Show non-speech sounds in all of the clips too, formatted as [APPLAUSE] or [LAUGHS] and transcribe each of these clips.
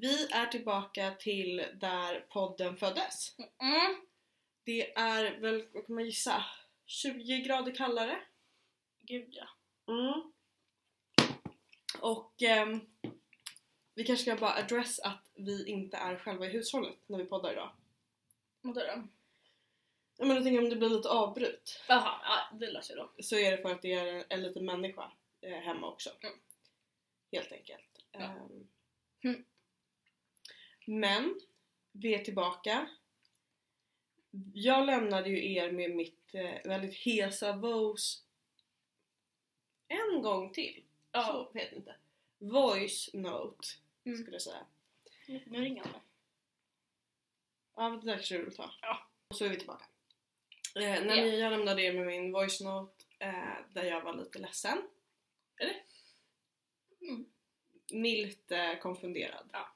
Vi är tillbaka till där podden föddes. Mm. Det är väl, vad kan man gissa, 20 grader kallare. Gud ja. Mm. Och ehm, vi kanske ska bara address att vi inte är själva i hushållet när vi poddar idag. Vadå då? Jag menar, jag tänker om det blir lite avbryt Jaha, ja, det löser jag då. så är det för att det är en, en liten människa eh, hemma också. Mm. Helt enkelt. Ja. Ehm. Mm. Men, vi är tillbaka. Jag lämnade ju er med mitt eh, väldigt hesa vos en gång till. Så, vet inte. Voice note Mm. skulle jag säga. Nu ringer han. Ja, men det där kanske du vill ta. Ja. Och så är vi tillbaka. Eh, när Ja. ni, jag lämnade er med min voice note eh, där jag var lite ledsen. Eller? Mm. Milt eh, konfunderad. Ja.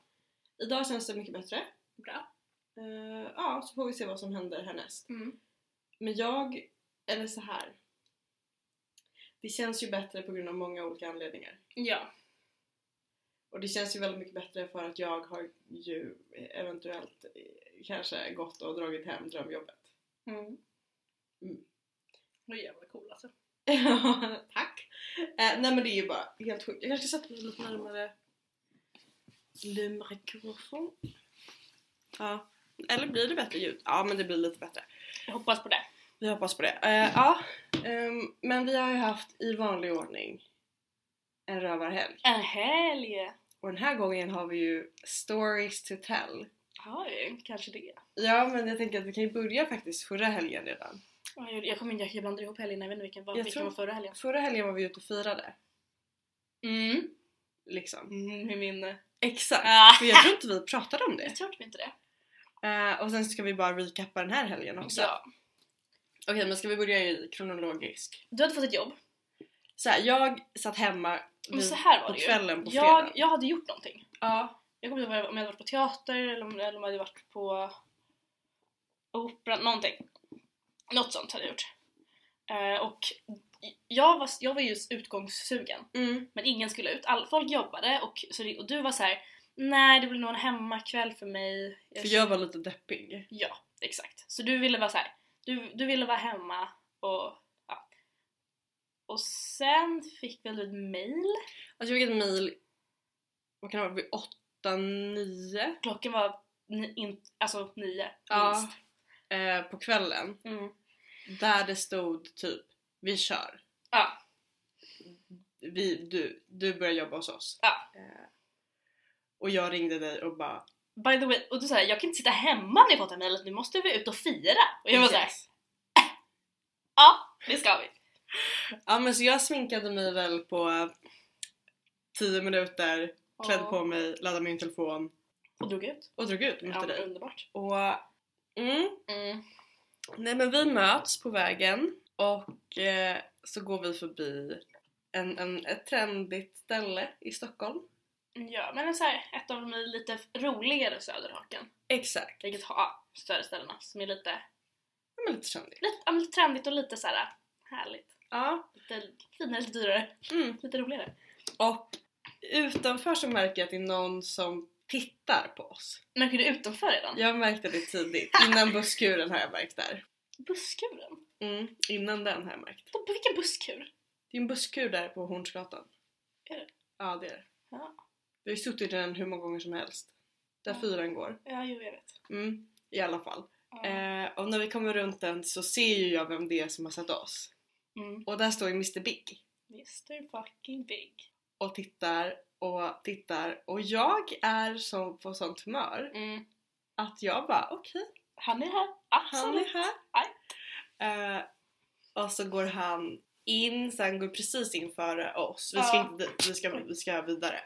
Idag känns det mycket bättre. Bra. Eh, ja, så får vi se vad som händer härnäst. Mm. Men jag, eller så här. Det känns ju bättre på grund av många olika anledningar. Ja. Och det känns ju väldigt mycket bättre för att jag har ju eventuellt eh, kanske gått och dragit hem drömjobbet. Mm. Mm. Vad jävla cool alltså. Ja, [LAUGHS] tack! Eh, nej men det är ju bara helt sjukt. Jag kanske sätta mig lite närmare le mikrofon. Ja. Eller blir det bättre ljud? Ja men det blir lite bättre. Jag hoppas på det. Vi hoppas på det. Eh, ja, ehm, men vi har ju haft i vanlig ordning en rövarhelg. En helg! Och den här gången har vi ju stories to tell. Ja, kanske det. Ja men jag tänker att vi kan ju börja faktiskt förra helgen redan. Ja, Jag, jag kommer inte, jag blandar ihop helgerna, jag vet inte vilken var, Jag vilken tror- var förra helgen. Förra helgen var vi ute och firade. Mm. Liksom. Mm, min... eh, Exakt! För jag tror inte vi pratade om det. Jag tror typ inte det. Eh, och sen ska vi bara recappa den här helgen också. Ja. Okej men ska vi börja i kronologisk? Du hade fått ett jobb. Så här, jag satt hemma Men så här var på det kvällen på jag, fredag. jag hade gjort någonting. Ja. Jag kommer inte ihåg om jag hade varit på teater eller om, eller om jag hade varit på operan, någonting. Något sånt hade jag gjort. Eh, och jag var, jag var just utgångssugen, Mm. men ingen skulle ut. All, folk jobbade och, så och du var så här: nej det blir nog en hemmakväll för mig. För jag var lite deppig. Ja, exakt. Så du ville vara så här. Du, du ville vara hemma och ja. Och sen fick väl du ett mail. Alltså jag fick ett mail, vad kan det vara, vid åtta, nio Klockan var ni, in, alltså nio Ja. minst. eh, på kvällen. Mm. Där det stod typ, vi kör. Ja. Vi, du, du börjar jobba hos oss. Ja. Eh, och jag ringde dig och bara By the way, och du sa jag kan inte sitta hemma när jag fått det här mejlet, nu måste vi ut och fira. Och jag var såhär, Yes. [LAUGHS] ja det ska vi. Ja men så jag sminkade mig väl på 10 minuter, klädde Ja. på mig, laddade min telefon Och drog ut. och drog ut och Ja, mötte dig. underbart. Och mm, Mm. nej men vi möts på vägen och eh, så går vi förbi en, en, ett trendigt ställe i Stockholm. Ja, men så här, ett av de lite roligare söderhaken. Exakt. Vilket har ja, större ställena som är lite, Ja, men lite trendigt. lite, ja, men lite trendigt och lite så här härligt. Ja. Lite finare, lite dyrare, Mm. lite roligare. Och utanför så märker jag att det är någon som tittar på oss. Märker du utanför redan? Jag märkte det tidigt. [LAUGHS] Innan busskuren har jag märkt där. Busskuren? Mm, innan den har jag märkt. På vilken busskur? Det är en busskur där på Hornsgatan. Är det? Ja, det är det. Ja. Vi har ju suttit i den hur många gånger som helst. Där Ja. fyran går. Ja, jo jag vet. Mm, I alla fall. Ja. Eh, och när vi kommer runt den så ser ju jag vem det är som har sett oss. Mm. Och där står ju Mr Big. Mr fucking big. Och tittar och tittar. Och jag är som på sånt humör Mm. att jag bara okej, Han är här. han Absolut. är här. Eh, och så går han in, han går precis in före oss. Vi ska Ja. inte vi ska, vi ska vidare.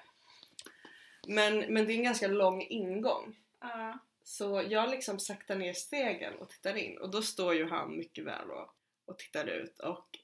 Men, men det är en ganska lång ingång. Ja. Så jag liksom saktar ner stegen och tittar in och då står ju han mycket väl och, och tittar ut och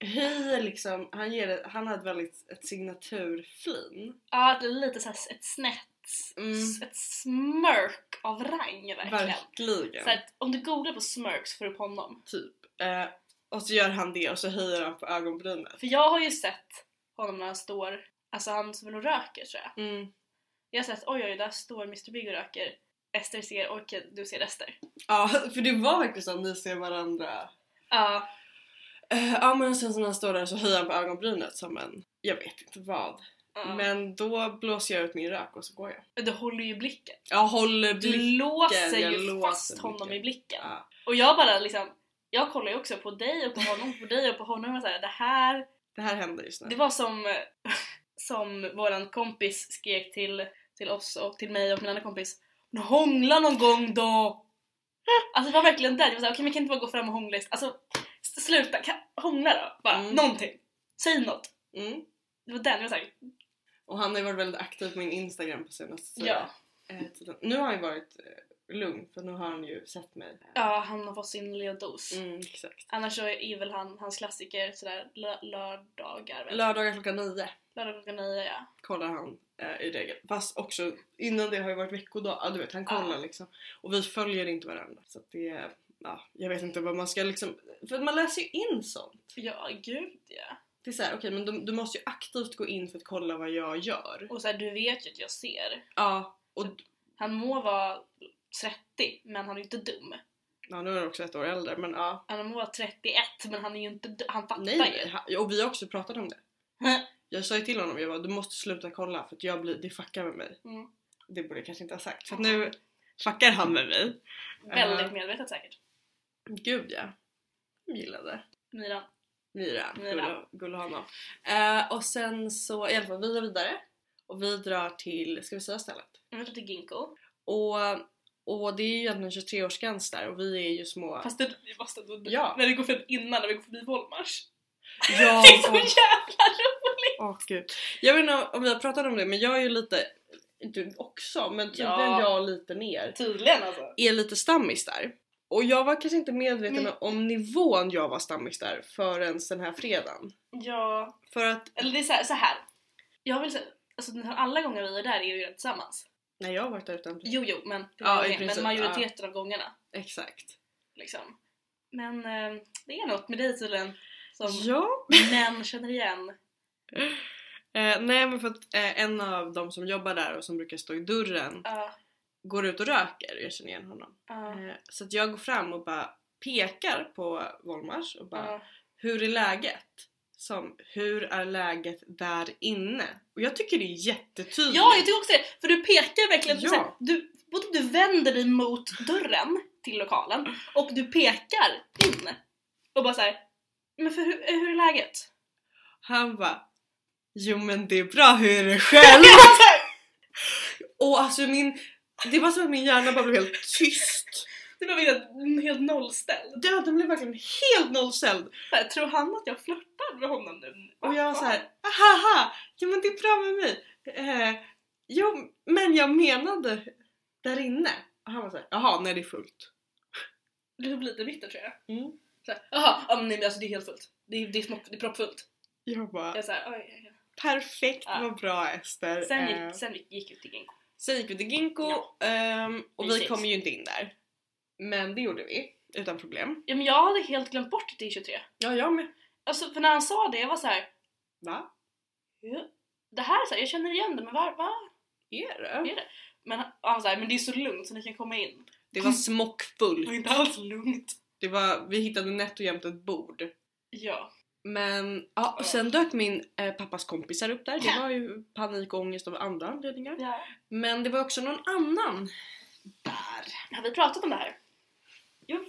höjer liksom, han, ger han har ett väldigt ett signaturflin. Ja, är lite såhär ett snett, Mm. ett smörk av rang verkligen. Verkligen. Så att om du googlar på smörk så får du upp honom. Typ. Eh, och så gör han det och så höjer han på ögonbrynen. För jag har ju sett honom när han står, alltså han som väl röker tror jag. Mm. Jag har sett oj oj där står Mr Big och röker. Ester ser, okej du ser Ester. Ja, [LAUGHS] för det var verkligen så att ni ser varandra. Ja, Eh, ja men sen så när han står där så höjer han på ögonbrynet som en, jag vet inte vad. Men då blåser jag ut min rök och så går jag. du håller ju blicken. Jag håller Du blicken. låser jag ju låser fast honom blicken. i blicken. Ja. Och jag bara liksom, jag kollar ju också på dig och på honom, på dig och på honom och så här, det här, Det här händer just nu. det var som, [LAUGHS] som våran kompis skrek till, till oss och till mig och min andra kompis "Men Hångla någon gång då! Alltså det var verkligen där, det var såhär, okej men kan inte bara gå fram och hångla Alltså sluta, kan, hångla då! Bara Mm. någonting! Säg något! Mm. Det var den, jag var såhär, Och han har ju varit väldigt aktiv på min Instagram på senaste ja. eh, tiden. Nu har han ju varit eh, lugn för nu har han ju sett mig. Ja, han har fått sin lilla dos. Mm, exakt. Annars så är väl han, hans klassiker sådär lö- lördagar väl? Lördagar klockan nio Lördag klockan nio ja. kollar han eh, i regel. Fast också innan det har ju varit veckodag. Ja, du vet han kollar Ja. liksom. Och vi följer inte varandra. Så att det ja, jag vet inte vad man ska liksom, för man läser ju in sånt. Ja, gud ja. Det är såhär, okej men du, du måste ju aktivt gå in för att kolla vad jag gör. Och så här, du vet ju att jag ser. Ja, och Han må vara 30 men han är ju inte dum. ja, nu är han också ett år äldre men ja. Han må vara 31 men han är ju inte dum. Han fattar Nej, ju. nej, ha- och vi har också pratat om det. Jag sa ju till honom, jag bara, du måste sluta kolla för att jag blir, det fuckar med mig. Mm. Det borde jag kanske inte ha sagt för att nu fuckar han med mig. Väldigt Eh. medvetet säkert. Gud ja. Jag gillade. Myran. Myra. Myra. Gull, gull honom. Eh, och sen så i alla fall vi drar vidare. Och vi drar till, ska vi säga stället? Jag vet till Ginkgo. Och, och det är ju egentligen 23-årsgräns där och vi är ju små. Fast det, vi måste då, Ja. när vi går förbi innan, när vi går förbi Volmars. Ja, [LAUGHS] det är så jävla roligt! åh, gud. Jag vet inte om vi har pratat om det men jag är ju lite, du också, men tydligen Ja. jag lite ner. Tydligen alltså. Är lite stammis där. Och jag var kanske inte medveten Mm. om nivån jag var stammis där förrän den här fredagen. Ja, För att, eller det är så här. Så här. Jag vill säga, alltså alla gånger vi är där är ju redan tillsammans. när jag har varit där utan Jo, jo, men, Ja, i men princip, majoriteten av gångerna. Exakt. Liksom. Men eh, det är något med dig tydligen som Ja. män känner igen. Eh, nej men för att eh, en av de som jobbar där och som brukar stå i dörren Ja, går ut och röker och jag känner igen honom. Eh, så att jag går fram och bara pekar på Volmars och bara ja. Hur är läget? Som hur är läget där inne? Och jag tycker det är jättetydligt. Ja, jag tycker också det! För du pekar verkligen, Ja. här, du, både du vänder dig mot dörren till lokalen och du pekar in. Och bara såhär, men för hur, hur är läget? Han bara Jo men det är bra, hur är det själv? [LAUGHS] och alltså min Det var som att min hjärna bara blev helt tyst. Det blev helt, helt nollställd. Ja, den blev verkligen helt nollställd. Här, Tror han att jag flörtar med honom nu? Och jag var så här, haha, ja men det är bra med mig. Eh, jo, men jag menade där inne. Och han var såhär, jaha, nej det är fullt. Du blir lite bitter tror jag. Mm. Jaha, ja, men nej men alltså det är helt fullt. Det är, det är, smock, det är proppfullt. Jag bara, Jag är såhär, oj, oj, oj. perfekt, Ja. vad bra Ester. Sen Eh, gick, sen gick, gick till Ginkgo. Sen gick vi till Ginkgo Ja. ehm, och vi Mysigt. kom ju inte in där. Men det gjorde vi, utan problem. Ja men jag hade helt glömt bort att det är 23. Ja, jag med. Alltså för när han sa det, jag var så här. Va? Ja. Det här är så här, jag känner igen det men var, va? Är det? Är det? Men han sa men det är så lugnt så ni kan komma in. Det var smockfullt. [LAUGHS] Det var inte alls lugnt. Det var, vi hittade nätt och jämnt ett bord. Ja. Men ja, och sen dök min eh, pappas kompisar upp där. Det var ju [LAUGHS] panik och ångest av andra anledningar. ja. Men det var också någon annan där. Har vi pratat om det här? Jag vet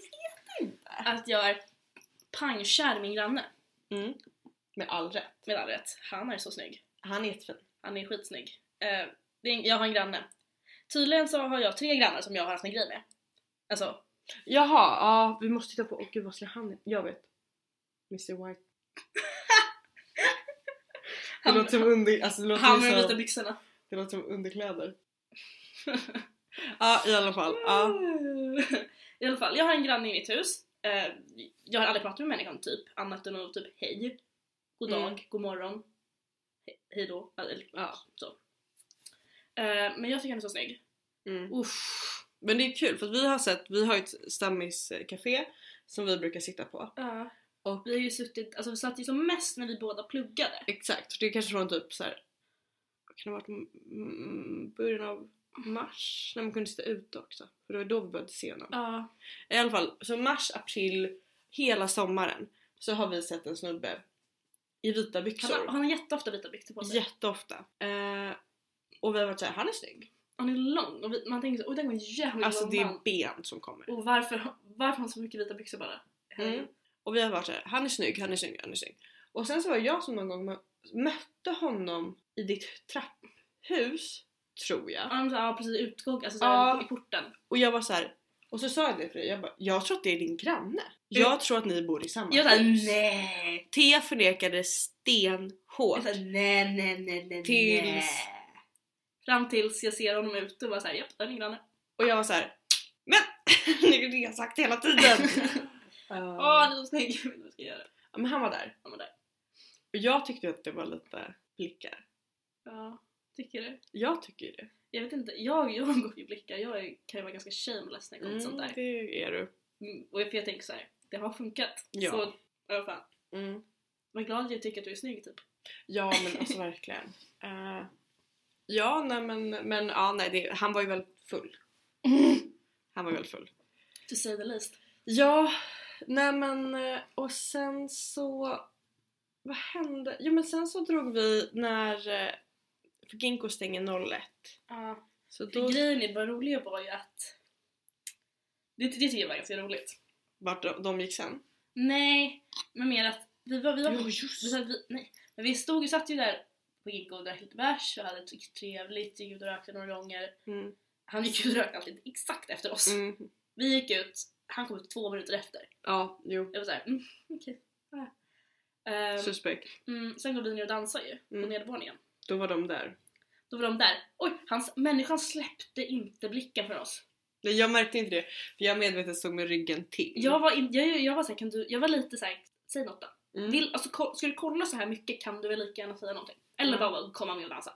inte. Att jag är pangkär i min granne. Mm. Med all rätt. Med all rätt. Han är så snygg. Han är jättefin. Han är skitsnygg. Eh, det är, en- jag har en granne. Tydligen så har jag tre grannar som jag har haft en grej med. Alltså, Jaha, ja vi måste titta på, åh gud vad ska han heta? Jag vet. Mr White. Det låter som under, alltså det låter han med de vita byxorna. det låter som underkläder. [LAUGHS] Ja i alla fall. Ja. I alla fall, jag har en granne i mitt hus. Eh, jag har aldrig pratat med människan typ, annat än att typ hej, god dag, Mm. god morgon, he- hej då, eller ja. så. Eh, men jag tycker han är så snygg. Mm. Uff. Men det är kul för att vi har sett, vi har ett stammiscafé som vi brukar sitta på. Ja. Och Vi har ju suttit, alltså vi satt ju som mest när vi båda pluggade. exakt, det är kanske från typ så här kan det ha varit m- m- början av mars när man kunde sitta ute också. För det var då vi började se honom. Ja. I alla fall, så mars, april, hela sommaren så har vi sett en snubbe i vita Han, byxor. har- han har jätteofta vita byxor på sig. Jätteofta. Eh, och vi har varit såhär, han är snygg. Han är lång och vi, man tänker så, oj den var jävla Alltså lång det är man. ben som kommer. Och varför, varför har han så mycket vita byxor bara? Mm. Och vi har varit såhär, han är snygg, han är snygg, han är snygg. Och sen så var det jag som någon gång mö- mötte honom i ditt trapphus, tror jag. Ja, men så- ja precis, utgång, alltså så Ja. i porten. Och jag var så här. och så sa jag det för dig, jag bara, jag tror att det är din granne. Jag tror att ni bor i samma Jag såhär hus. nej. Thea förnekade stenhårt. Jag såhär nej nej nej nej Tills- nej. Fram tills jag ser honom ute och bara såhär japp, där är min granne. Och jag var så här. Men! [LAUGHS] det är det jag sagt hela tiden! [LAUGHS] Åh Uh, han är så snygg, jag vet inte vad jag ska göra. ja, men han var där. Han var där. Och jag tyckte att det var lite blickar. Ja, tycker du? Jag tycker ju det. Jag vet inte, jag, jag går ju blickar, jag är, kan ju vara ganska shameless när det kommer till sånt där. det är du. Mm, och för jag tänker så här, det har funkat. Ja. Så, ja fan. Mm. Var glad jag tycker att du är snygg typ. Ja men alltså [LAUGHS] verkligen. Eh, ja nej men, men ja, nej, det, han var ju väl full. [LAUGHS] Han var ju väl full. To say the least. Ja, nej men eh, och sen så... Vad hände? Jo men sen så drog vi när... eh, För Ginkgo stänger 01. Ja. Så För då grejen är, vad roliga var ju att... Det, det tycker jag var ganska roligt. vart de, de gick sen. Nej, men mer att vi var... Vi var Jo, just vi, satt- vi, nej. Men vi stod och satt ju där på Ginkgo och drack lite bärs och hade trevligt, gick ut och rökte några gånger. Mm. Han gick ut och rökte alltid exakt efter oss. Mm. Vi gick ut, han kom ut två minuter efter. Ja, jo. Jag var såhär, mm, okej. Ja. Ehm, Suspekt. mm, sen går vi ner och dansar ju på Mm. nedervåningen. Då var de där. Då var de där. Oj, hans, människan släppte inte blicken från oss. Nej, Jag märkte inte det, för jag medvetet stod med ryggen till. Jag var, in, jag, jag var såhär, kan du, jag var lite såhär, säg något då. Mm. Vill, alltså, ko- ska du kolla så här mycket kan du väl lika gärna säga någonting. Eller Mm. bara komma med och dansa.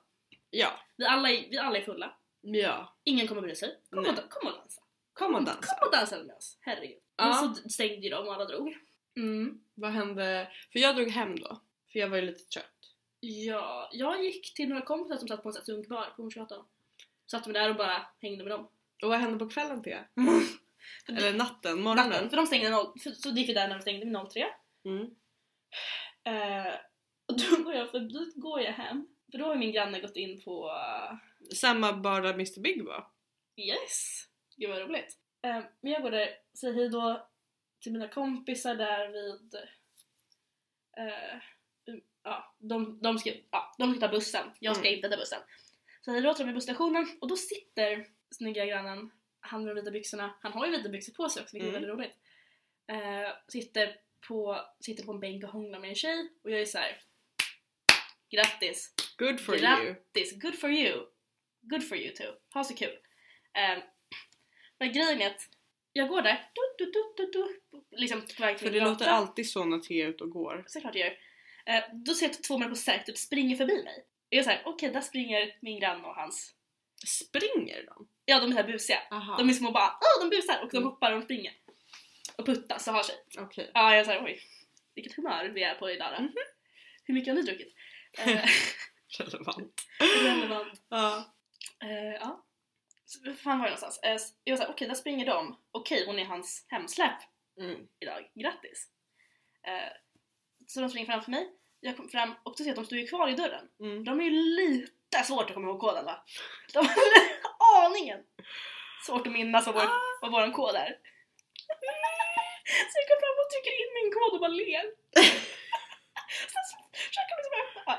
Ja. Vi alla, är, vi alla är fulla, Ja. ingen kommer bry sig. Kom, och, kom och dansa. Kom och dansa. Kom och dansa med oss, herregud. Ja. Och så stängde ju de och alla drog. Mm. Vad hände? För jag drog hem då. För jag var ju lite trött. Ja, jag gick till några kompisar som satt på en sån sunkbar på Hornsgatan. Satt mig där och bara hängde med dem. Och vad hände på kvällen det- [LAUGHS] Eller natten? Morgonen? Natten, för de stängde noll, för, så gick vi där när de stängde vid 03. Mm. Eh, och då går jag, för då går jag hem. För då har min granne gått in på eh, Samma bar där Mr Big var. Yes! Gud vad roligt. Eh, men jag går där, säger hej då till mina kompisar där vid... eh, ja, de, de, ska, ja, de ska ta bussen. Jag ska Mm. inte ta bussen. Så hej då till dem vid busstationen och då sitter snygga grannen, han med de vita byxorna, han har ju vita byxor på sig också vilket är Mm. väldigt roligt. Eh, sitter, på, sitter på en bänk och hånglar med en tjej och jag är så här. Grattis! Good for Grattis! you. Good for you! Good for you too. Ha så kul. Um, men grejen är att jag går där, du, du, du, du, du, liksom på väg till För det gata. låter alltid så när Thea är ute och går. Såklart jag gör. Eh, då ser jag att två människor säkert typ springer förbi mig. Och jag är såhär, okej där springer min granne och hans. Springer de? Ja de är såhär busiga. Aha. De är små och bara, åh de busar! Och de Mm. hoppar och de springer. Och puttas och har sig. Okej. Ja jag är såhär, oj. Vilket humör vi är på idag då. Mhm. Hur mycket har ni druckit? [LAUGHS] Eh, Relevant. [LAUGHS] relevant. Ja. Eh, ja. Så, fan var jag någonstans? Eh, jag var såhär, okej där springer de. Okej hon är hans hemsläp Mm. idag. Grattis! Eh, så de springer framför mig. Jag kom fram och då ser att de står ju kvar i dörren. Mm. De är ju lite svårt att komma ihåg koden va? De har [LAUGHS] aningen! Svårt att minnas vad, vår, vad våran kod är. [LAUGHS] Så jag kom fram och trycker in min kod och bara ler. [LAUGHS] Sen så försöker de liksom öppna. Ja,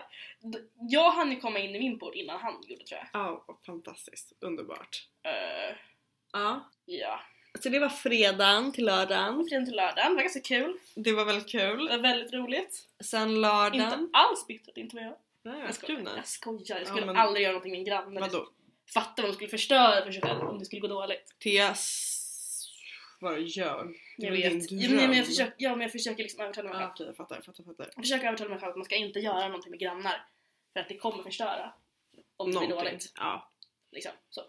d- Jag hann ju komma in i min port innan han gjorde tror jag. Ja, vad fantastiskt. Underbart. Eh, Ja. ja. Så det var fredagen till lördagen. Fredagen till lördagen, det var ganska kul. Det var väldigt Det kul. var väldigt roligt. Sen lördagen. Inte alls bittert, inte vad jag. Nej, Jag skojar. Jag skojar, jag Ja, skulle men- aldrig göra någonting med min granne. Vadå? Fatta vad de skulle förstöra för sig själv om det skulle gå dåligt. Theas bara ljög. Det Jag var din vet. dröm. Ja, men jag försöker, ja, men jag försöker liksom övertala mig Ja, själv. Okej, jag fattar, jag fattar, jag fattar. Jag försöker övertala mig själv att man ska inte göra någonting med grannar. För att det kommer förstöra. Om det blir Någonting. dåligt. Ja. Liksom. Så.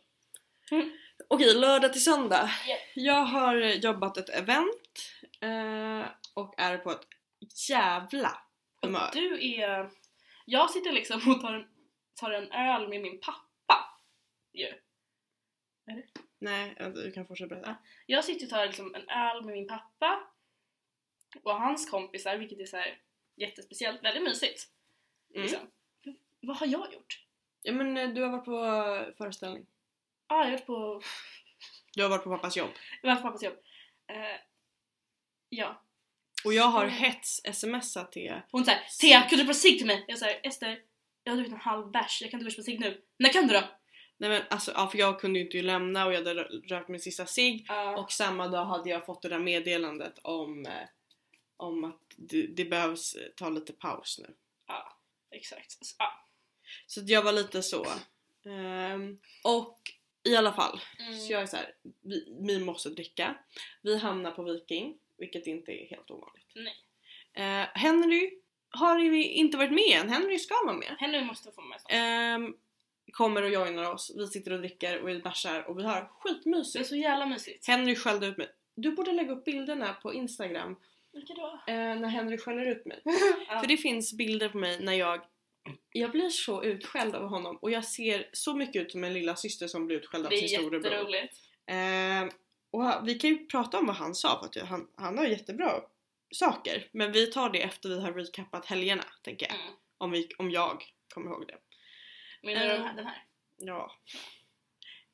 Okej, lördag till söndag. Yeah. Jag har jobbat ett event eh, och är på ett jävla humör. Du är... Jag sitter liksom och tar en tar en öl med min pappa. Ju. Nej, ja, du kan fortsätta berätta. Jag sitter och tar liksom en öl med min pappa och hans kompisar, vilket är så här jättespeciellt, väldigt mysigt. Mm. Liksom. Vad har jag gjort? Ja men eh, du har varit på föreställning. Ja, ah, jag har varit på, Du har varit på pappas jobb. jag var på pappas jobb. Eh, ja. Och jag har hets-smsat till Hon säger Thea, kan du köpa cigg till mig? Jag säger Ester, jag har druckit en halv bärs, jag kan inte köpa cigg nu. När kan du då? Nej men alltså, ja, för jag kunde ju inte lämna och jag hade rö- rökt min sista cigg Ja. och samma dag hade jag fått det där meddelandet om, eh, om att det, det behövs eh, ta lite paus nu. ja, exakt. Ja. Så jag var lite så. Ehm, och i alla fall, Mm. så jag är så här, vi, vi måste dricka. Vi hamnar på Viking, vilket inte är helt ovanligt. Nej. Eh, Henry har ju inte varit med än, Henry ska vara med. Henry måste få med snart. Ehm, kommer och joinar oss, vi sitter och dricker och vi bärsar och vi har Det är skitmysigt. så jävla mysigt. Henry skällde ut mig. Du borde lägga upp bilderna på Instagram Vilka då? eh, när Henry skäller ut mig. [LAUGHS] Ja. För det finns bilder på mig när jag jag blir så utskälld av honom och jag ser så mycket ut som en lilla syster som blir utskälld av Det sin är storebror. jätteroligt. Eh, och vi kan ju prata om vad han sa för att han, han har jättebra saker. Men vi tar det efter vi har recappat helgerna, tänker jag. Mm. Om, vi, om jag kommer ihåg det. Menar du Eh. den här? Ja.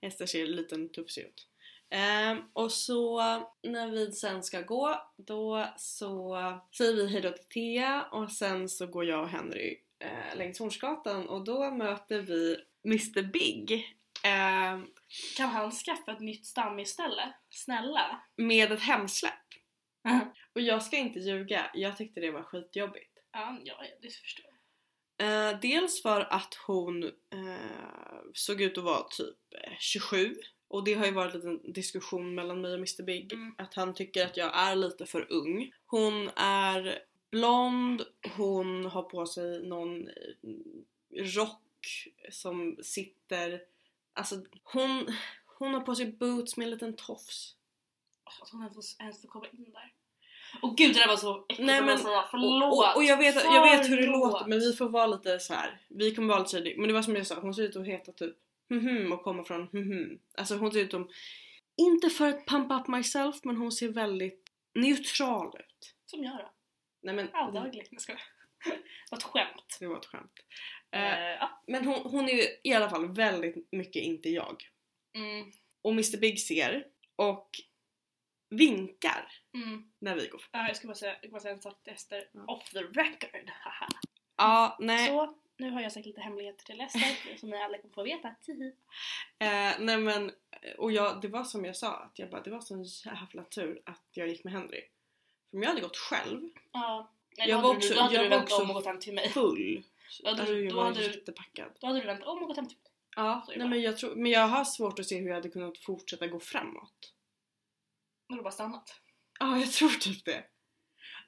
Ester ser liten tufsig ut. Ehm, och så när vi sen ska gå, då så säger vi hejdå till Thea och sen så går jag och Henry eh, längs Hornsgatan och då möter vi Mr Big. ehm, Kan han skaffa ett nytt stammisställe? Snälla? med ett hemsläpp. Och jag ska inte ljuga, jag tyckte det var skitjobbigt. Ja, ja, det förstår jag. Eh, dels för att hon eh, såg ut att vara typ eh, 27 och det har ju varit en diskussion mellan mig och Mr Big Mm. att han tycker att jag är lite för ung. Hon är blond, hon har på sig någon eh, rock som sitter... Alltså hon, hon har på sig boots med en liten tofs. Att hon ens får, ens får komma in där. Och gud det där var så äckligt Nej, att men- säga. Förlåt! Och, och, jag, vet, jag vet hur det låter men vi får vara lite så här. Vi kommer vara lite tydliga. Men det var som jag sa, hon ser ut att heta typ mhm och komma från mhm. Alltså hon ser ut som, inte för att pump up myself men hon ser väldigt neutral ut. Som jag då. Nej men Alldaglig. Jag skojar. Det var ett skämt. det var ett skämt. Eh, Eh, ja. men hon, hon är ju i alla fall väldigt mycket inte jag. Mm. Och Mr Big ser och vinkar Mm. när vi går. Ja, jag ska bara säga, jag ska bara säga en sak till Ester. Ja. Off the record. Haha. Ja, nej. Så, nu har jag sagt lite hemligheter till Ester [LAUGHS] som ni alla kommer få veta. Eh, nej men, och jag, det var som jag sa, att jag bara, det var sån jävla tur att jag gick med Henry. För om jag hade gått själv, Ja. Nej, Jag var du, också- då hade jag du vänt också om och gått hem till mig. full, Då hade du- då hade du-. Då hade du vänt om och gått hem till mig. Ja, nej, bara. men, jag tror, men jag har svårt att se hur jag hade kunnat fortsätta gå framåt. Hade du bara stannat. Ja, jag tror typ det.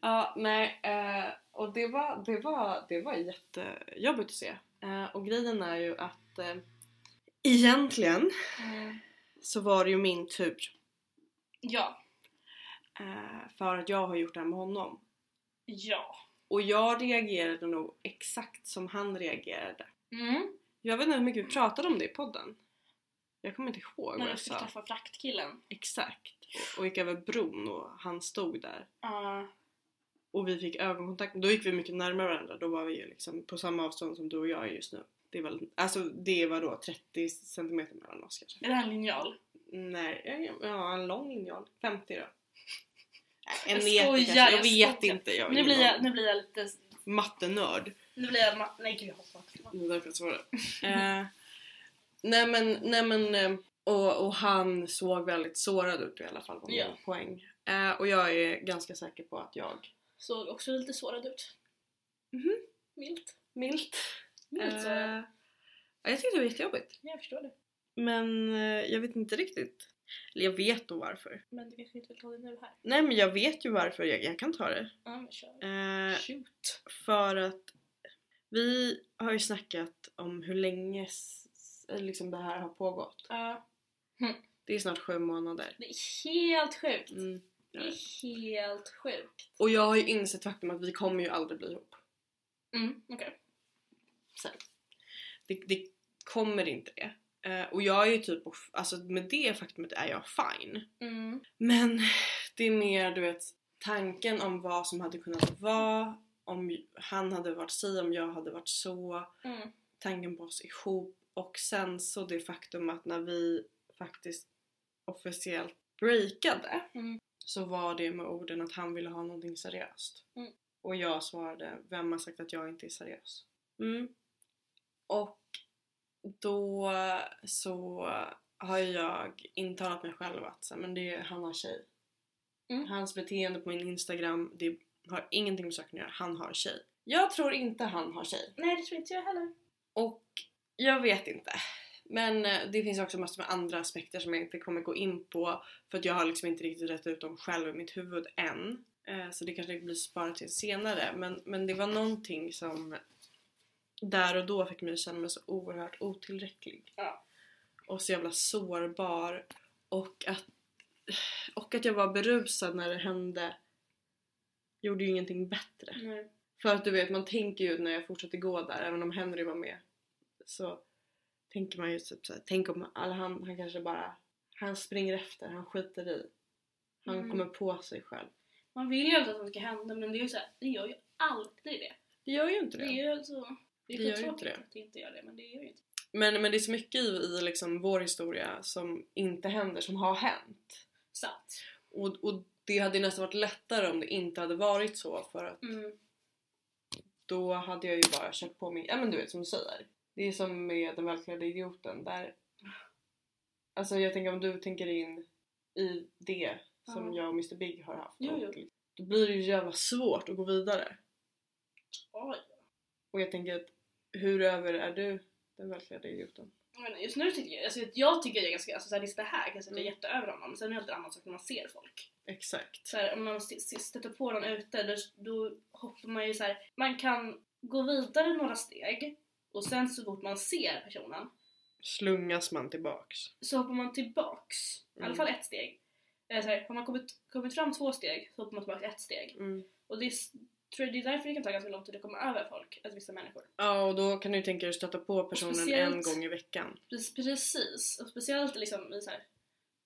Ja, nej, eh, och det var, det, var, det var jättejobbigt att se. Eh, och grejen är ju att eh, egentligen Mm. så var det ju min tur. Ja. Eh, för att jag har gjort det här med honom. Ja. Och jag reagerade nog exakt som han reagerade. Mm. Jag vet inte hur mycket vi pratade om det i podden. Jag kommer inte ihåg När vad du jag skulle sa. träffa fraktkillen. Exakt. Och, och gick över bron och han stod där. Ja. Och vi fick ögonkontakt. Då gick vi mycket närmare varandra. Då var vi ju liksom på samma avstånd som du och jag är just nu. Det var, alltså det var då 30 centimeter mellan oss kanske. är det här en linjal? Nej, ja en lång linjal. 50 då. En Jag skojar. Jag, jag vet skojar. inte. Jag Nu blir, jag, nu blir jag lite... mattenörd. Nu blir jag... ma- Nej gud jag hoppar. Det är därför jag svarar. [LAUGHS] eh, nej men, nej men eh, och, och han såg väldigt sårad ut i alla fall var min Ja. poäng. Eh, och jag är ganska säker på att jag Såg också lite sårad ut. Mhm. Milt. milt. Milt. Eh, ja, jag tyckte det var jättejobbigt. Jag förstår det. Men eh, jag vet inte riktigt. Eller jag vet då varför. Men du kanske inte vill ta det nu här? Nej men jag vet ju varför. Jag, jag kan ta det. Ja men kör. Eh, Shoot. för att vi har ju snackat om hur länge liksom det här har pågått. Ja. Det är snart sju månader. det är helt sjukt. Mm. Det är helt sjukt. Och jag har ju insett faktum att vi kommer ju aldrig bli ihop. Mm, okej. Sen. Det, det kommer inte det. Eh, och jag är ju typ, alltså med det faktumet är jag fine. Mm. Men det är mer du vet tanken om vad som hade kunnat vara, om han hade varit si, om jag hade varit så, Mm. tanken på oss ihop och sen så det faktum att när vi faktiskt officiellt breakade Mm. så var det med orden att han ville ha någonting seriöst. Mm. Och jag svarade, vem har sagt att jag inte är seriös? Mm. Och då så har jag intalat mig själv att så här, men det är, han har tjej. Mm. Hans beteende på min Instagram, det har ingenting med saken att göra. Han har tjej. Jag tror inte han har tjej. Nej det tror inte jag heller. Och jag vet inte. Men eh, det finns också massor med andra aspekter som jag inte kommer gå in på för att jag har liksom inte riktigt rätt ut dem själv i mitt huvud än. Eh, Så det kanske blir sparat till senare. Men, men det var någonting som där och då fick mig känna mig så oerhört otillräcklig. Ja. Och så jävla sårbar. Och att, och att jag var berusad när det hände gjorde ju ingenting bättre. Nej. För att du vet, man tänker ju när jag fortsatte gå där, även om Henry var med, så tänker man ju typ såhär, tänk om alla han, han kanske bara, han springer efter, han skiter i. Han Mm. kommer på sig själv. Man vill ju alltid att det ska hända men det är ju så här, det gör ju alltid det. Det gör ju inte Det det. är ju så... Det är Det gör ju inte det. att det inte gör det men det gör ju inte. Men, men det är så mycket i, i liksom vår historia som inte händer, som har hänt. Sant. Och, och det hade nästan varit lättare om det inte hade varit så för att Mm. då hade jag ju bara kört på mig, ja men du vet som du säger. Det är som med den välklädda idioten där Alltså jag tänker om du tänker in i det som Ja. jag och Mr Big har haft. Jo, jo. Då blir det ju jävla svårt att gå vidare. Oj. Och jag tänker att hur över är du den välklädda idioten? Men just nu tycker jag, alltså, jag tycker jag är ganska, alltså såhär, just det här kanske jag är Mm. jätteöver honom men sen är det alltid en annan sak när man ser folk. Exakt. Så här, om man st- st- stöter på någon ute då, då hoppar man ju så här. man kan gå vidare några steg och sen så fort man ser personen Slungas man tillbaks. så hoppar man tillbaks. I alla Mm. fall ett steg. Eller så här, har man kommit, kommit fram två steg så hoppar man tillbaka ett steg. Mm. Och det är, tror det är därför det kan ta ganska lång tid att komma över folk, alltså vissa människor. Ja och då kan du ju tänka dig att stöta på personen en gång i veckan. Precis, och speciellt liksom i så här,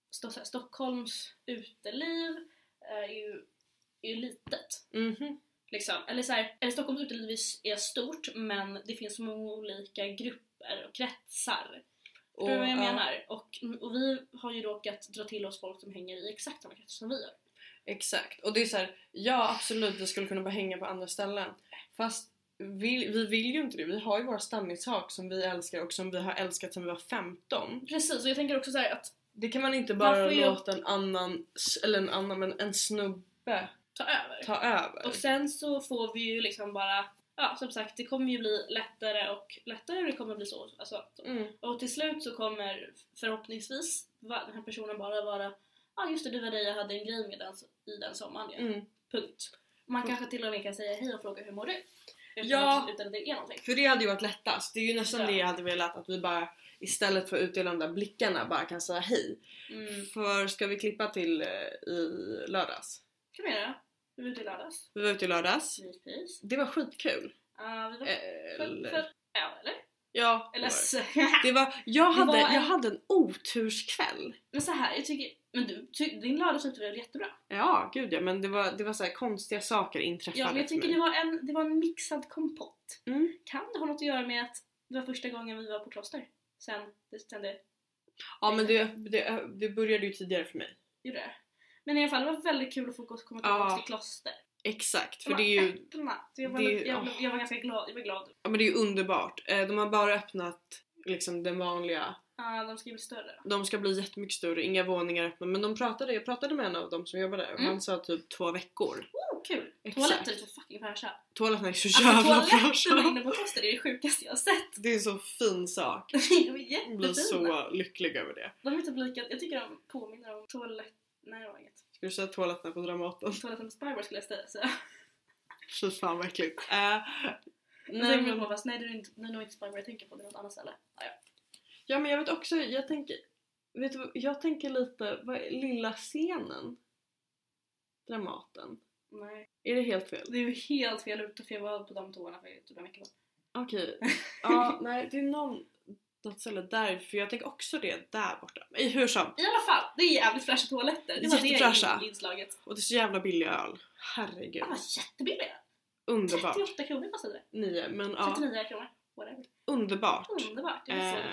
så här, Stockholms uteliv eh, är ju, är ju litet. Mhm. Liksom. Eller, så här, eller Stockholms uteliv är stort men det finns så många olika grupper och kretsar. Och, Förstår du vad jag ja, menar? Och, och vi har ju råkat dra till oss folk som hänger i exakt samma kretsar som vi gör. Exakt. Och det är så här, ja absolut vi skulle kunna bara hänga på andra ställen. Fast vi, vi vill ju inte det. Vi har ju våra stammissak som vi älskar och som vi har älskat sedan vi var 15. Precis, och jag tänker också så här att Det kan man inte Man bara får ju- låta en annan, eller en annan, men en snubbe ta över. ta över. Och sen så får vi ju liksom bara, ja som sagt det kommer ju bli lättare och lättare det kommer bli så. Alltså, så. Mm. Och till slut så kommer förhoppningsvis den här personen bara vara Ja ah, just det, det var det jag hade en grej med den, i den sommaren. Ja. Mm. Punkt. Man kanske till och med kan säga hej och fråga hur mår du? Utan, Ja. att, utan att det är någonting. För det hade ju varit lättast. Det är ju nästan Ja. det jag hade velat att vi bara istället för att utdela de där blickarna bara kan säga hej. Mm. För ska vi klippa till eh, i lördags? kan vi göra. Vi var ute i lördags. Vi var ute i lördags. Myspys. Det var skitkul. Uh, vi var Eller? för, för, ja, eller? Ja, Eller var det. så, Det var, jag, [LAUGHS] hade, var en- jag hade en oturskväll. Men så här, jag tycker, men du, ty, din lördag slutade väl jättebra? Ja, gud ja, men det var, det var så här konstiga saker inträffade Ja, men jag tycker det var, en, det var en mixad kompott. Mm. Kan det ha något att göra med att det var första gången vi var på kloster? Sen det, sen det Ja, men det, det, det började ju tidigare för mig. gjorde det. Men i alla fall, det var väldigt kul att få komma tillbaka Ja. till kloster. Exakt, för De det är var ju, öppna. Så jag, var, det jag, blev- jag var ganska glad. Jag var glad. ja, men det är ju underbart. Eh, De har bara öppnat liksom den vanliga. Ah, de ska bli större. De ska bli jättemycket större, inga våningar öppna. Men de pratade, jag pratade med en av dem som jobbade där och Mm. han sa typ två veckor. Oh, kul! Exakt. Toaletter är så fucking fräscha. Toaletterna är så Alltså jävla toaletterna fräscha. inne på kloster är det sjukaste jag har sett. Det är en så fin sak. [LAUGHS] De är Jag blir så lycklig över det. De är typ lika, jag tycker de påminner om toalett... Nej det var inget. Ska du säga toaletterna på Dramaten? Toaletten på Spybar skulle jag säga. Så. Fy fan vad äckligt. [LAUGHS] Jag nej, men, fast nej det är inte, det är nog inte Spybar jag tänker på, det är något annat ställe. Ah, ja. Ja men jag vet också, jag tänker, vet du, jag tänker lite, vad är lilla scenen? Dramaten. Nej. Är det helt fel? Det är ju helt fel ute för jag var på de toarna för typ en vecka sedan. Okej. [LAUGHS] Ja, nej det är någon, något ställe där, för jag tänker också det där borta. I hur som. I alla fall, det är jävligt fräscha toaletter. Det var det inslaget. Och det är så jävla billig öl. Herregud. De var jättebilliga. Underbart. 38 kronor kostade det. Nio, men ja. 39 kronor. Whatever. Underbart. Underbart. Det var så Eh.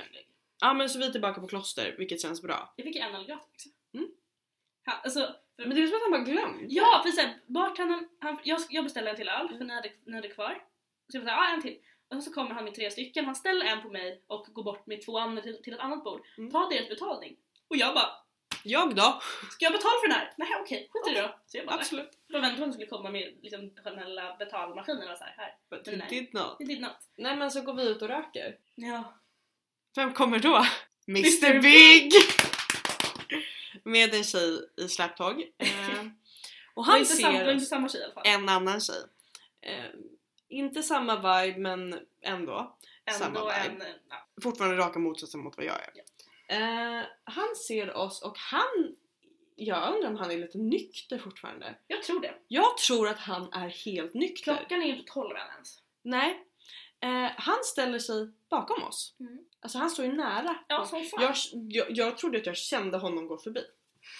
Ja men så vi är tillbaka på kloster, vilket känns bra. Jag fick en öl gratis också. Mm. Ja, alltså, för, Men det är som att han bara glömt. ja, för såhär, bartendern, han, jag, jag beställde en till öl för ni hade, ni hade kvar. Så jag såhär, ja en till. Och så kommer han med tre stycken, han ställer en på mig och går bort med två andra till, till ett annat bord. Mm. Tar deras betalning. Och jag bara, Jag då? ska jag betala för den här? Nej okej, skit i det då. Så jag bara, Absolut. då väntade hon skulle komma med liksom, generella betalmaskinen och så här, här. But you did not. Det did not. Nej men så går vi ut och röker. Ja. Vem kommer då? Mr. Big! Med en tjej i släptåg. Eh, och han inte, samma, ser inte samma tjej i alla fall. en annan tjej. Eh, inte samma vibe men ändå. samma Ändå vibe. en, ja. Fortfarande raka motsatsen mot vad jag är. Eh, han ser oss och han... Jag undrar om han är lite nykter fortfarande. Jag tror det. Jag tror att han är helt nykter. Klockan är inte 12 än ens. Nej. Eh, han ställer sig bakom oss. Mm. Alltså han står ju nära. Ja, som fan. jag, jag, jag trodde att jag kände honom gå förbi.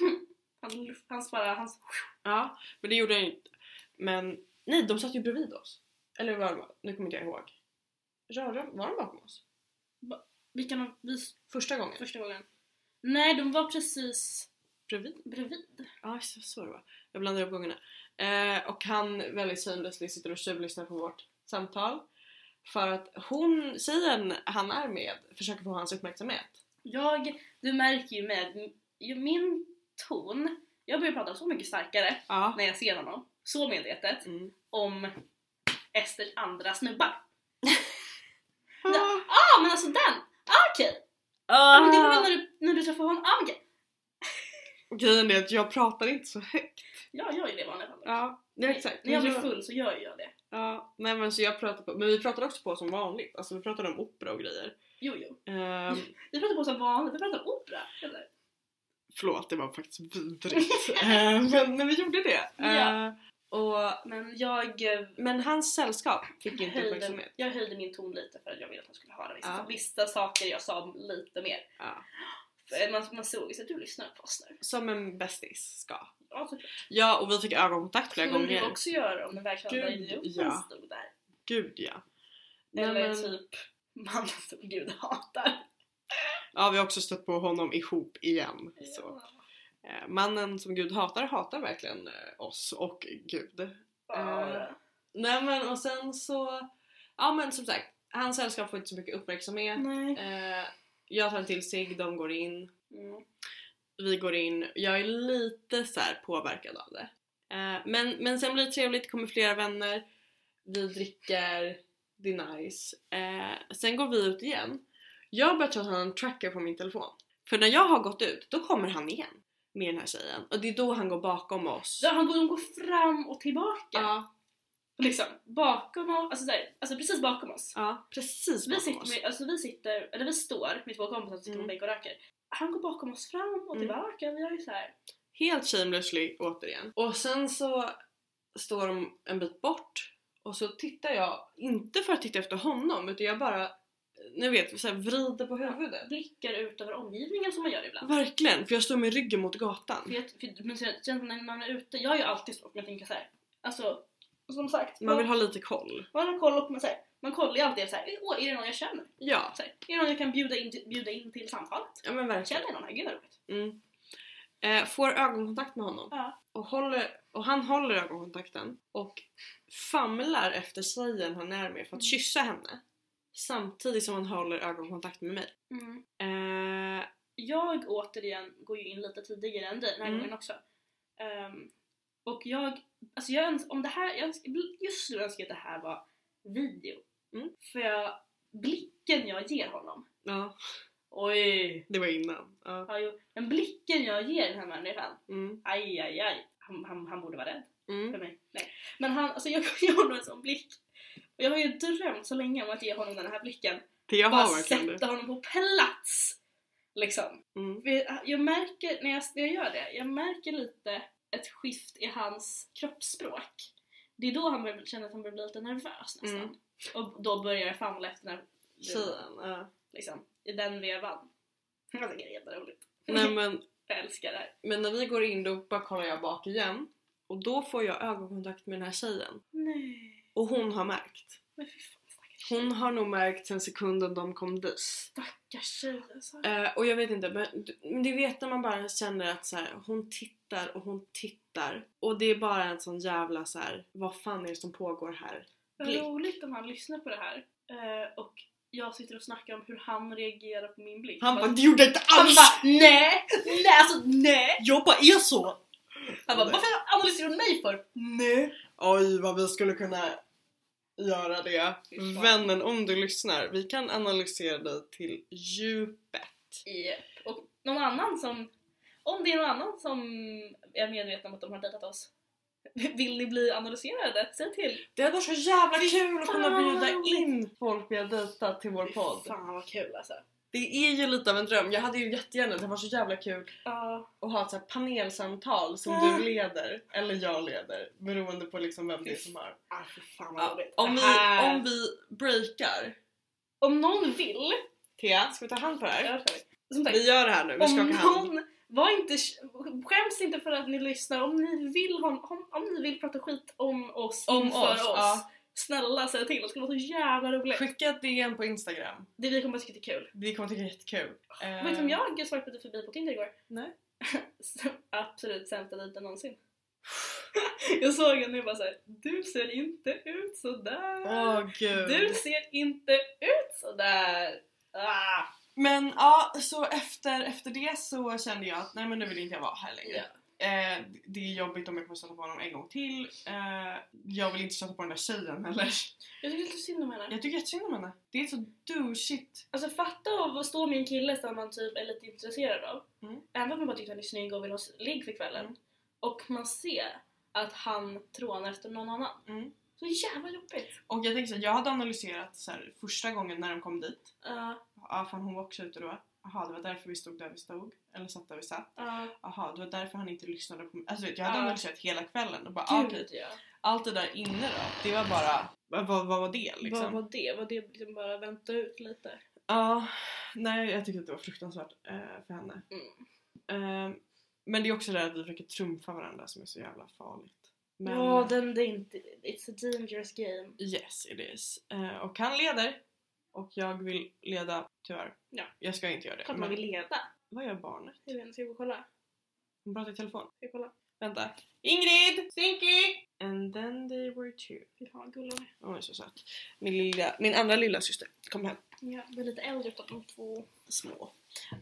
[LAUGHS] Han, hans bara, hans... Ja, men det gjorde jag inte. Men nej, de satt ju bredvid oss. Eller var de? Nu kommer inte jag ihåg. Rörde, var de bakom oss? Vilka av vi Första gången? första gången? Nej, de var precis Bredvid? bredvid. Ja, så, så det var. Jag blandar ihop gångerna. Eh, och han väldigt shamelessly sitter och tjuvlyssnar på vårt samtal. För att hon, tjejen han är med, försöker få hans uppmärksamhet. Jag, du märker ju med ju min ton, jag börjar prata så mycket starkare Ja. när jag ser honom, så medvetet, Mm. om Esters andra snubbar. [LAUGHS] Ah. Ah men alltså den! Ah, okej! Ah, men det var väl när du, när du träffade honom? Ah! Och [LAUGHS] Grejen är att jag pratar inte så högt. Jag gör ju det i vanliga fall. Ja, ja exakt. När jag blir full så gör jag det. Ja, nej men så jag pratar på, men vi pratade också på som vanligt. Alltså vi pratade om opera och grejer. Jo jo. Ehm, [LAUGHS] Vi pratar på som vanligt, vi pratar om opera. Eller? förlåt, det var faktiskt vidrigt. [LAUGHS] Ehm, men, men vi gjorde det. Ja. Ehm, och, Men jag eh, men hans sällskap fick inte höjde, uppmärksamhet. jag höjde min ton lite för att jag ville att han skulle höra vissa, Ja. vissa saker jag sa lite mer. Ja. Man, man såg ju så att du lyssnar på oss nu. Som en bästis ska. Ja, såklart. Ja, och vi fick ögonkontakt flera skulle gånger. du också göra om den verkliga Gud, idioten ja. stod där. Gud ja. Eller men, typ mannen som Gud hatar. Ja, vi har också stött på honom ihop igen. Så. Ja. Eh, mannen som Gud hatar hatar verkligen eh, oss och Gud. Ja. Nej men och sen så, ja men som sagt, hans sällskap får inte så mycket uppmärksamhet. Nej. Eh, jag tar en till sig, de går in, Mm. Vi går in. Jag är lite så här påverkad av det. Eh, men, men sen blir det trevligt, kommer flera vänner, vi dricker, det är nice. Eh, sen går vi ut igen. Jag börjar tro att han har en tracker på min telefon. För när jag har gått ut, då kommer han igen med den här tjejen. Och det är då han går bakom oss. Så han går, de går fram och tillbaka. Ja, Liksom bakom oss, alltså, där, alltså precis bakom oss. ja precis Vi bakom sitter, oss. med, alltså vi sitter, eller vi står, med två kompisar som sitter på Mm. bänk och röker. Han går bakom oss fram och Mm. tillbaka, vi har ju så här. Helt shamelessly återigen. Och sen så står de en bit bort och så tittar jag, inte för att titta efter honom utan jag bara, ni vet, så här vrider på huvudet. blickar ut över omgivningen som man gör ibland. Verkligen, för jag står med ryggen mot gatan. För jag, för, men sen, när man är ute, jag är ju alltid så, men jag tänker så här. Alltså, som sagt, Man vill ha lite koll. man har koll och man, här, man kollar ju alltid så här, åh är det någon jag känner? Ja, Så här, är det någon jag kan bjuda in bjuda in till samtalet? ja men verkligen. Känner jag någon här? Gud vad roligt. Mm. Eh, får ögonkontakt med honom Ja. och, håller, och han håller ögonkontakten och famlar efter tjejen han är med för att Mm. kyssa henne. Samtidigt som han håller ögonkontakt med mig. Mm. Eh, Jag återigen går ju in lite tidigare än dig den här Mm. gången också. Ehm, och jag, alltså jag öns- om det här, jag just nu önskar jag att det här var video. Mm. För blicken jag ger honom, ja, oj! det var innan. Ja. Ja, jo, men blicken jag ger den här människan, Mm. aj aj aj, han, han, han borde vara rädd för Mm. mig. Nej. Men han, alltså jag [LAUGHS] ger honom en sån blick. Och jag har ju drömt så länge om att ge honom den här blicken. Det jag Bara sätta honom på plats! Liksom. Mm. För Jag märker, när jag, när jag gör det, jag märker lite ett skift i hans kroppsspråk. Det är då han börjar känna att han börjar bli lite nervös nästan. Mm. Och då börjar jag famla efter den här Tjejen. Ja. liksom, i den vevan. Jag tycker det är jätteroligt. Nej men, [LAUGHS] Jag älskar det här. men när vi går in då bara kollar jag bak igen. Och då får jag ögonkontakt med den här tjejen. Nej. Och hon har märkt. Men fy fan. Hon har nog märkt sen sekunden de kom dit. Stackars tjej alltså. Eh, och jag vet inte, men men det vet när man bara känner att så här, hon tittar och hon tittar. Och det är bara en sån jävla så här, vad fan är det som pågår här? Vad roligt om han lyssnar på det här. Eh, och jag sitter och snackar om hur han reagerar på min blick. Han bara, det gjorde jag inte han alls! bara nej! Nej alltså nej! Jag bara är så! Han bara varför analyserar du mig för? Nej! Oj vad vi skulle kunna göra det. Vännen om du lyssnar, vi kan analysera dig till djupet. Japp. Och någon annan som, om det är någon annan som är medveten om att de har dejtat oss, [LAUGHS] vill ni bli analyserade? Säg till! Det hade varit så jävla kul att kunna bjuda in folk vi har dejtat till vår podd. Fan vad kul alltså. Det är ju lite av en dröm. Jag hade ju jättegärna, det var så jävla kul Ja. att ha ett så panelsamtal som Ah. du leder, eller jag leder, beroende på liksom vem det är som har. Ah, fan vad Ja, om, vi, om vi breakar, om någon vill, Thea, ska vi ta hand på det här? Ja, sagt, Vi gör det här nu, vi om skakar hand. någon, var inte, skäms inte för att ni lyssnar, om ni vill, ha, om, om ni vill prata skit om oss Om inför oss, oss, ja. Snälla säg till, det skulle vara så jävla roligt. Skicka ett DM på Instagram. Det vi kommer att tycka det är kul. Vi kommer tycka det är jättekul. Eh, Vet du om jag swipade förbi på Tinder igår? Nej. [LAUGHS] Absolut sämsta dejten någonsin. [LAUGHS] jag såg henne och bara såhär, du ser inte ut sådär. Åh gud. Du ser inte ut sådär. Ah. Men ja, så efter, efter det så kände jag att nej men nu vill inte jag vara här längre. Ja. Eh, det är jobbigt om jag kommer stöta på honom en gång till. Eh, jag vill inte stöta på den där tjejen heller. Jag tycker lite synd om henne. Jag tycker jättesynd om henne. Det är så douchigt. Alltså fatta att stå med en kille som man typ är lite intresserad av. Mm. Även om man bara tycker att han är snygg och vill ha ligg för kvällen. Mm. Och man ser att han trånar efter någon annan. Mm. Så jävla jobbigt. Och jag tänker så här, jag hade analyserat så här, första gången när de kom dit. Uh, Ja, fan hon var också ute då. Jaha, det var därför vi stod där vi stod. Eller satt där vi satt. Jaha, det var därför han inte lyssnade på mig. Alltså vet, jag hade Ja. analyserat hela kvällen och bara ah, okej, gud ja. allt det där inne då, det var bara, vad, vad, vad var det liksom? Vad var det? Var det liksom bara vänta ut lite? Ja, nej jag tyckte att det var fruktansvärt eh, för henne. Mm. Eh, men det är också det där att vi försöker trumfa varandra som är så jävla farligt. Men Ja, den det är inte... It's a dangerous game. yes it is. Eh, och han leder. Och jag vill leda tyvärr. Ja. Jag ska inte göra det. Klart man vill leda. Vad gör barnet? Jag vet inte, ska jag gå och kolla? Hon pratar i telefon. Ska jag kolla? Vänta. Ingrid! Stinky! And then they were two. Vad gullig hon är. Så söt. Min, lilla, min andra lilla syster kom hem. Ja, vi är lite äldre utav de två. Små.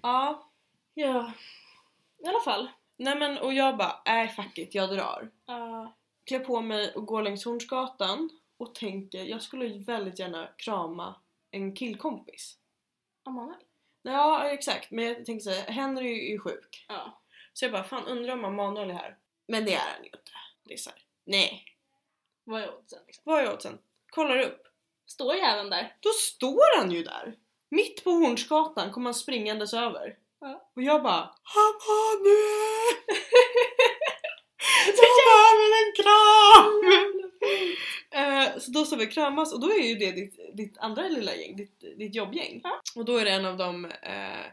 Ja. Ja. I alla fall. Nej men och jag bara, äh fuck it, jag drar. Uh, klär på mig och går längs Hornsgatan och tänker jag skulle väldigt gärna krama en killkompis. Amanuel? Ja exakt, men jag tänkte säga Henry är ju sjuk. Ja. Så jag bara fan undrar om Emanuel är här. Men det är han ju inte. Det är såhär, nej. Vad är oddsen liksom? Vad är oddsen? Kollar upp. Står jäveln där? Då står han ju där! Mitt på Hornsgatan kommer han springandes över. Ja. Och jag bara Emanuel! [LAUGHS] Jag behöver en kram! Eh, så då ska vi kramas och då är ju det ditt, ditt andra lilla gäng, ditt, ditt jobbgäng. Ja. Och då är det en av dem eh, eh,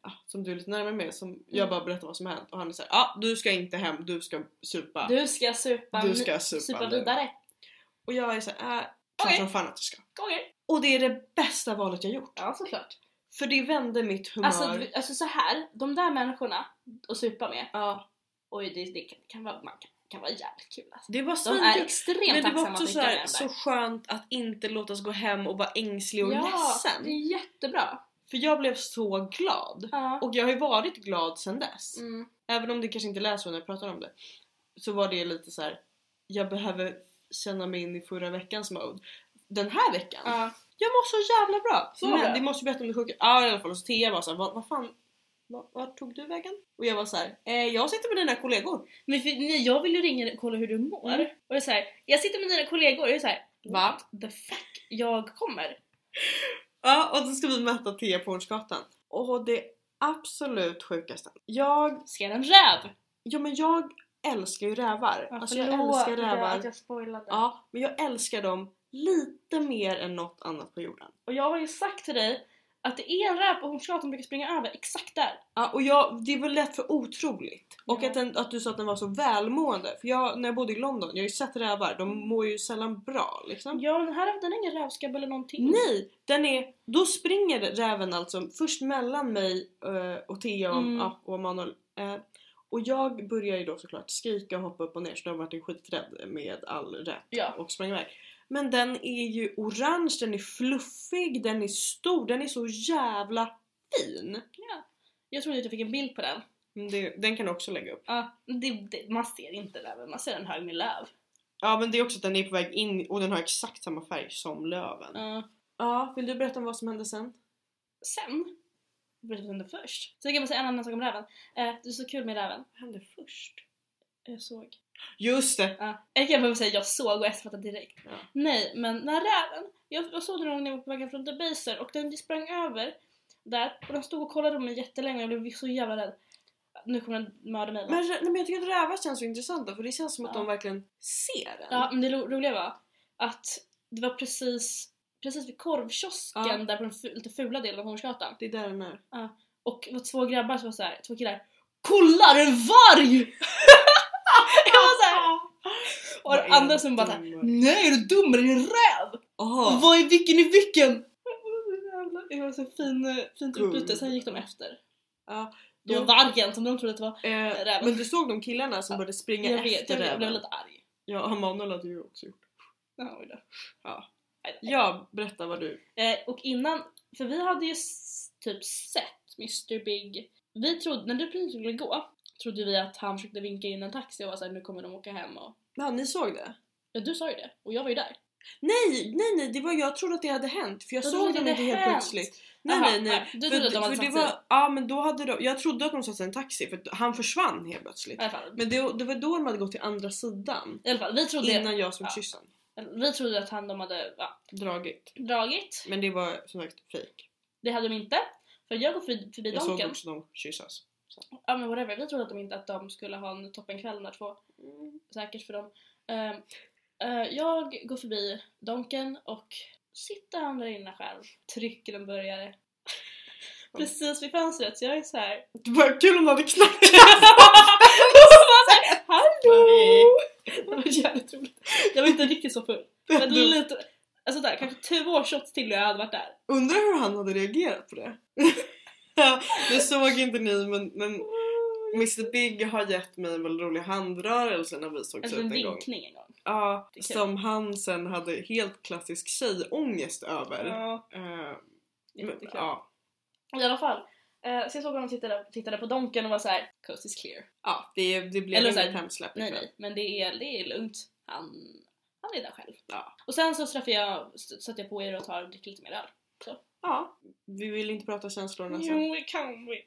ah, som du är lite närmare med som jag Mm. bara berättar vad som har hänt och han är såhär ah, du ska inte hem, du ska supa. Du ska supa, Du ska supa supa vidare. Och jag är såhär, äh, klart som fan att du ska. Okej. Och det är det bästa valet jag gjort. Ja, såklart. För det vände mitt humör. Alltså, alltså så här, de där människorna att supa med, ja, oj det, det kan, kan, vara, man kan, kan vara jävligt kul alltså. det var De svinkul. är extremt Men det var också så, här, så skönt att inte låta oss gå hem och vara ängslig och. Ja, ledsen. det är jättebra. För jag blev så glad. Ja. Och jag har ju varit glad sen dess. Mm. Även om det kanske inte lät så när jag pratar om det. Så var det lite så här. jag behöver känna mig in i förra veckans mode. Den här veckan, Ja. jag mår så jävla bra! Så Men det måste ju bättre om du är sjuk. Ja i alla fall, så Thea var såhär, vad, vad fan, vart tog du vägen? Och jag var så här, eh, jag sitter med dina kollegor. Men för, nej, jag vill ju ringa och kolla hur du mår. Mm. Och jag är så här, jag sitter med dina kollegor och jag är såhär, Va? what the fuck? Jag kommer. Ja, och då ska vi möta Thea på Hornsgatan. Och det absolut sjukaste. Jag, Ser en räv? ja men jag älskar ju rävar. alltså jag älskar rävar. jag spoilade. Ja, men jag älskar dem lite mer än något annat på jorden. Och jag har ju sagt till dig att det är en räv på Hornsgatan brukar springa över exakt där. Ja, och jag, det var lätt för otroligt. Och Ja. att, den, att du sa att den var så välmående. För jag, när jag bodde i London, jag har ju sett rävar, de mår ju sällan bra liksom. Ja men här den har ingen rävskabb eller någonting. Nej! Den är, då springer räven alltså först mellan mig eh, och Thea och, Mm. ja, och Manuel. Eh, och jag börjar ju då såklart skrika och hoppa upp och ner så de vart ju skiträdd med all rätt Ja. och sprang iväg. Men den är ju orange, den är fluffig, den är stor, den är så jävla fin! Ja. Jag trodde att jag fick en bild på den. Men Det, den kan du också lägga upp. Ja, det, det, man ser inte räven, man ser en hög med löv. Ja men det är också att den är på väg in och den har exakt samma färg som löven. Ja. Ja, vill du berätta om vad som hände sen? Sen, jag berättade om det först. Så jag kan bara säga en annan sak om räven. Eh, det är så kul med räven. Vad hände först? Jag såg. Just det! Ja. Jag kan bara säga jag såg och jag fattade direkt. Ja. Nej, men när räven, jag, jag såg den någon gång när jag var på väg från Debaser och den sprang över där och den stod och kollade på mig jättelänge och jag blev så jävla rädd. Nu kommer den mörda mig. Men, nej, men jag tycker att rävar känns så intressanta för det känns som att Ja. de verkligen ser den. Ja, men det ro- roliga var att det var precis, precis vid korvkiosken Ja. där på den lite fula delen av Hornsgatan. Det är där den är. Och det var två grabbar som var såhär, två killar Kolla det är en varg! [LAUGHS] jag var såhär, och är andra som bara såhär? Nej är du dum? Det är en räv! Aha. Vad är vilken i vilken? [LAUGHS] Det var så fin, fint utbyte, sen gick de efter. Ja. Det var vargen som de trodde att det var. Eh, Räven. men du såg de killarna som Ja. började springa Jag vet, efter jag, jag blev räven? lite arg. Ja, Manuel hade ju också gjort. Ja, då. Ja. Ja, berätta vad du... Eh, och innan, för vi hade ju typ sett Mr Big. Vi trodde, när du precis skulle gå, trodde vi att han försökte vinka in en taxi och var såhär nu kommer de åka hem och... Ja, ni såg det? Ja du sa ju det, och jag var ju där. Nej, nej, nej, det var jag trodde att det hade hänt för jag Du såg dem inte helt hänt? plötsligt. Nej, Jaha, nej, nej. Du trodde att de hade för det satt var, ja men då hade de, jag trodde att de satte sig i en taxi för han försvann helt plötsligt. Men det, det var då de hade gått till andra sidan. i alla fall vi, trodde, Innan jag såg ja. kyssen. vi trodde att han de hade ja, Dragit. dragit. Men det var som sagt fejk. Det hade de inte. För jag går förbi, förbi Jag såg Donken. också dem kyssas. Ja men whatever, vi trodde att de inte att de skulle ha en toppenkväll de där två. Säkert för dem. Ehm, eh, jag går förbi Donken och sitter han där inne själv. Trycker en burgare. [LAUGHS] Precis vid fönstret så jag är så här. Det var kul om de hade knackat. Hallå! Det var jävligt roligt. Jag var inte riktigt så full. Men Du- lite, alltså där, kanske två shots till och jag hade varit där. Undrar hur han hade reagerat på det. Det såg inte ni men, men Mr Big har gett mig en väldigt rolig handrörelse när vi sågs Alltså ut en en gång. vinkning en gång. Ja, som han sen hade helt klassisk tjejångest över. Ja, men, jättekul. ja. I alla fall. Eh, så jag såg honom tittade, tittade på Donken och var så här: coast is clear. ja, det, det blev Eller så inget hemsläpp Nej nej, men det är, det är lugnt. Han, han är där själv. Ja. Och sen så träffade jag, s- satte jag på er och tar och dricker lite mer öl. Ja, vi vill inte prata känslorna sen. Jo, det kan vi.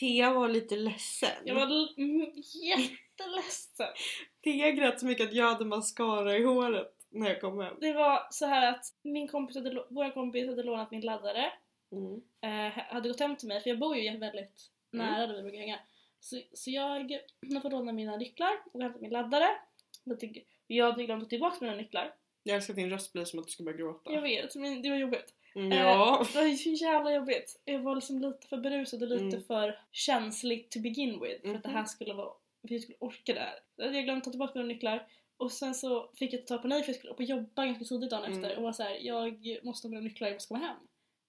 Thea var lite ledsen. Jag var l- jätteledsen. [LAUGHS] Thea grät så mycket att jag hade mascara i håret när jag kom hem. Det var så här att min kompis hade, vår kompis hade lånat min laddare. Mm. Eh, hade gått hem till mig, för jag bor ju väldigt Mm. nära där vi brukar hänga. Så, så jag har fått låna mina nycklar och hämtat min laddare. Jag hade glömt att ta tillbaka mina nycklar. Jag älskar att din röst blir som att du ska börja gråta. Jag vet, men det var jobbigt. Mm, Eh, ja. det var så jävla jobbigt. Jag var liksom lite för berusad och lite Mm. för känslig to begin with för att det här Mhm. skulle vara, för jag skulle orka det här. Så hade jag glömt ta tillbaka mina nycklar och sen så fick jag ta panik för jag skulle upp och jobba ganska tidigt dagen Mm. efter och var såhär, jag måste ha mina nycklar, jag måste komma hem.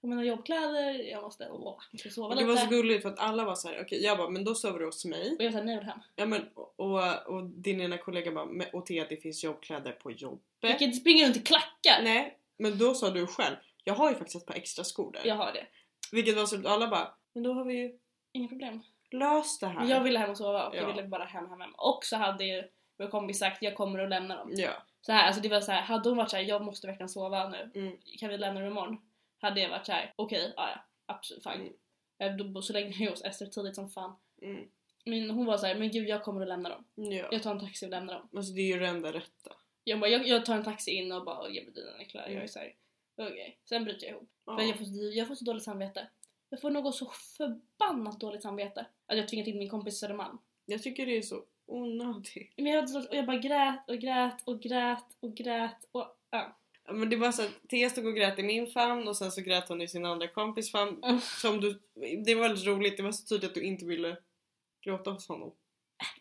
Jag mina jobbkläder, jag måste, åh, jag ska sova Det lite. var så gulligt för att alla var så här: okej jag bara men då sover du hos mig. och jag sa nej, jag vill hem. Ja men och, och, och din ena kollega bara "Men- och Thea det finns jobbkläder på jobbet. Jag kan inte springa runt i klackar! Nej men då sa du själv jag har ju faktiskt ett par extra skor där. Jag har det. Vilket var så att alla bara men då har vi ju Inga problem. löst det här. Men jag ville hem och sova och jag Ja. ville bara hem, hem, hem. Och så hade ju vår kompis sagt jag kommer att lämna dem. Ja. Så här, alltså det var så här, hade hon varit så här, jag måste verkligen sova nu. Mm. Kan vi lämna dem imorgon? Hade jag varit så här, okej, ja, ja, absolut fine. Mm. Då, så länge jag hos Ester tidigt som fan. Mm. Men hon var så här, men gud jag kommer att lämna dem. Ja. Jag tar en taxi och lämnar dem. Alltså det är ju det enda rätta. Jag bara, jag, jag tar en taxi in och bara ger mig dina nycklar. Mm. Jag är så här, okej. Sen bryter jag ihop. Ja. För jag får, jag får så dåligt samvete. Jag får något så förbannat dåligt samvete. Att jag tvingat in min kompis Södermalm. Jag tycker det är så onödigt. Men jag, hade så- och jag bara grät och grät och grät och grät och ja. Ja, Men det var så att Thea stod och grät i min famn och sen så grät hon i sin andra kompis famn. Mm. Som du, det var väldigt roligt, det var så tydligt att du inte ville gråta hos honom.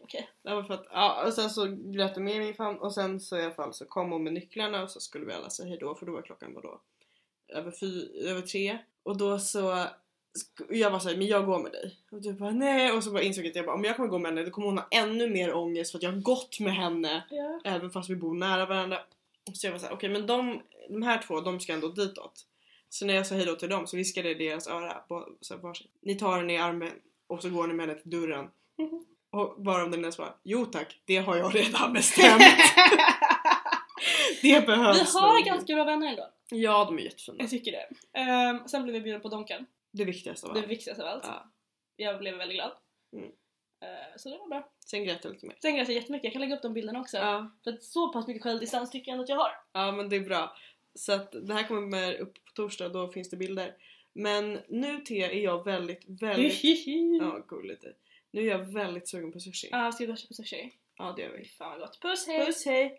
Okej. För att, ja, och sen så grät du med min famn och sen så i alla fall så kom hon med nycklarna och så skulle vi alla säga hejdå för då var klockan vadå? Över, fy, över tre. Och då så jag var såhär, men jag går med dig. Och du bara nej och så bara insåg jag att jag bara, om jag kommer gå med henne då kommer hon ha ännu mer ångest för att jag har gått med henne Ja. även fast vi bor nära varandra. Så jag var såhär, okej men de, de här två de ska ändå ditåt. Så när jag sa hejdå till dem så viskade jag i deras öra, så här. Ni tar henne i armen och så går ni med henne till dörren. [LAUGHS] Och varav den ena svarade, jo tack, det har jag redan bestämt. [LAUGHS] det Vi behövs har nog. ganska bra vänner ändå. Ja, de är jättefina. Jag tycker det. Ehm, sen blev vi bjudna på Donken. Det viktigaste av Det allt. viktigaste av allt. Ja. Jag blev väldigt glad. Mm. Ehm, så det var bra. Sen grät jag lite mer. Sen grät jag jättemycket. Jag kan lägga upp de bilderna också. Ja. För att så pass mycket självdistans tycker jag ändå att jag har. ja, men det är bra. Så att det här kommer upp på torsdag, då finns det bilder. Men nu Thea är jag väldigt, väldigt... [LAUGHS] Ja, gulligt. Nu är jag väldigt sugen på sushi. Ja, ska vi gå och köpa sushi? Ja, det gör vi. Fan vad gott. Puss hej! Puss hej!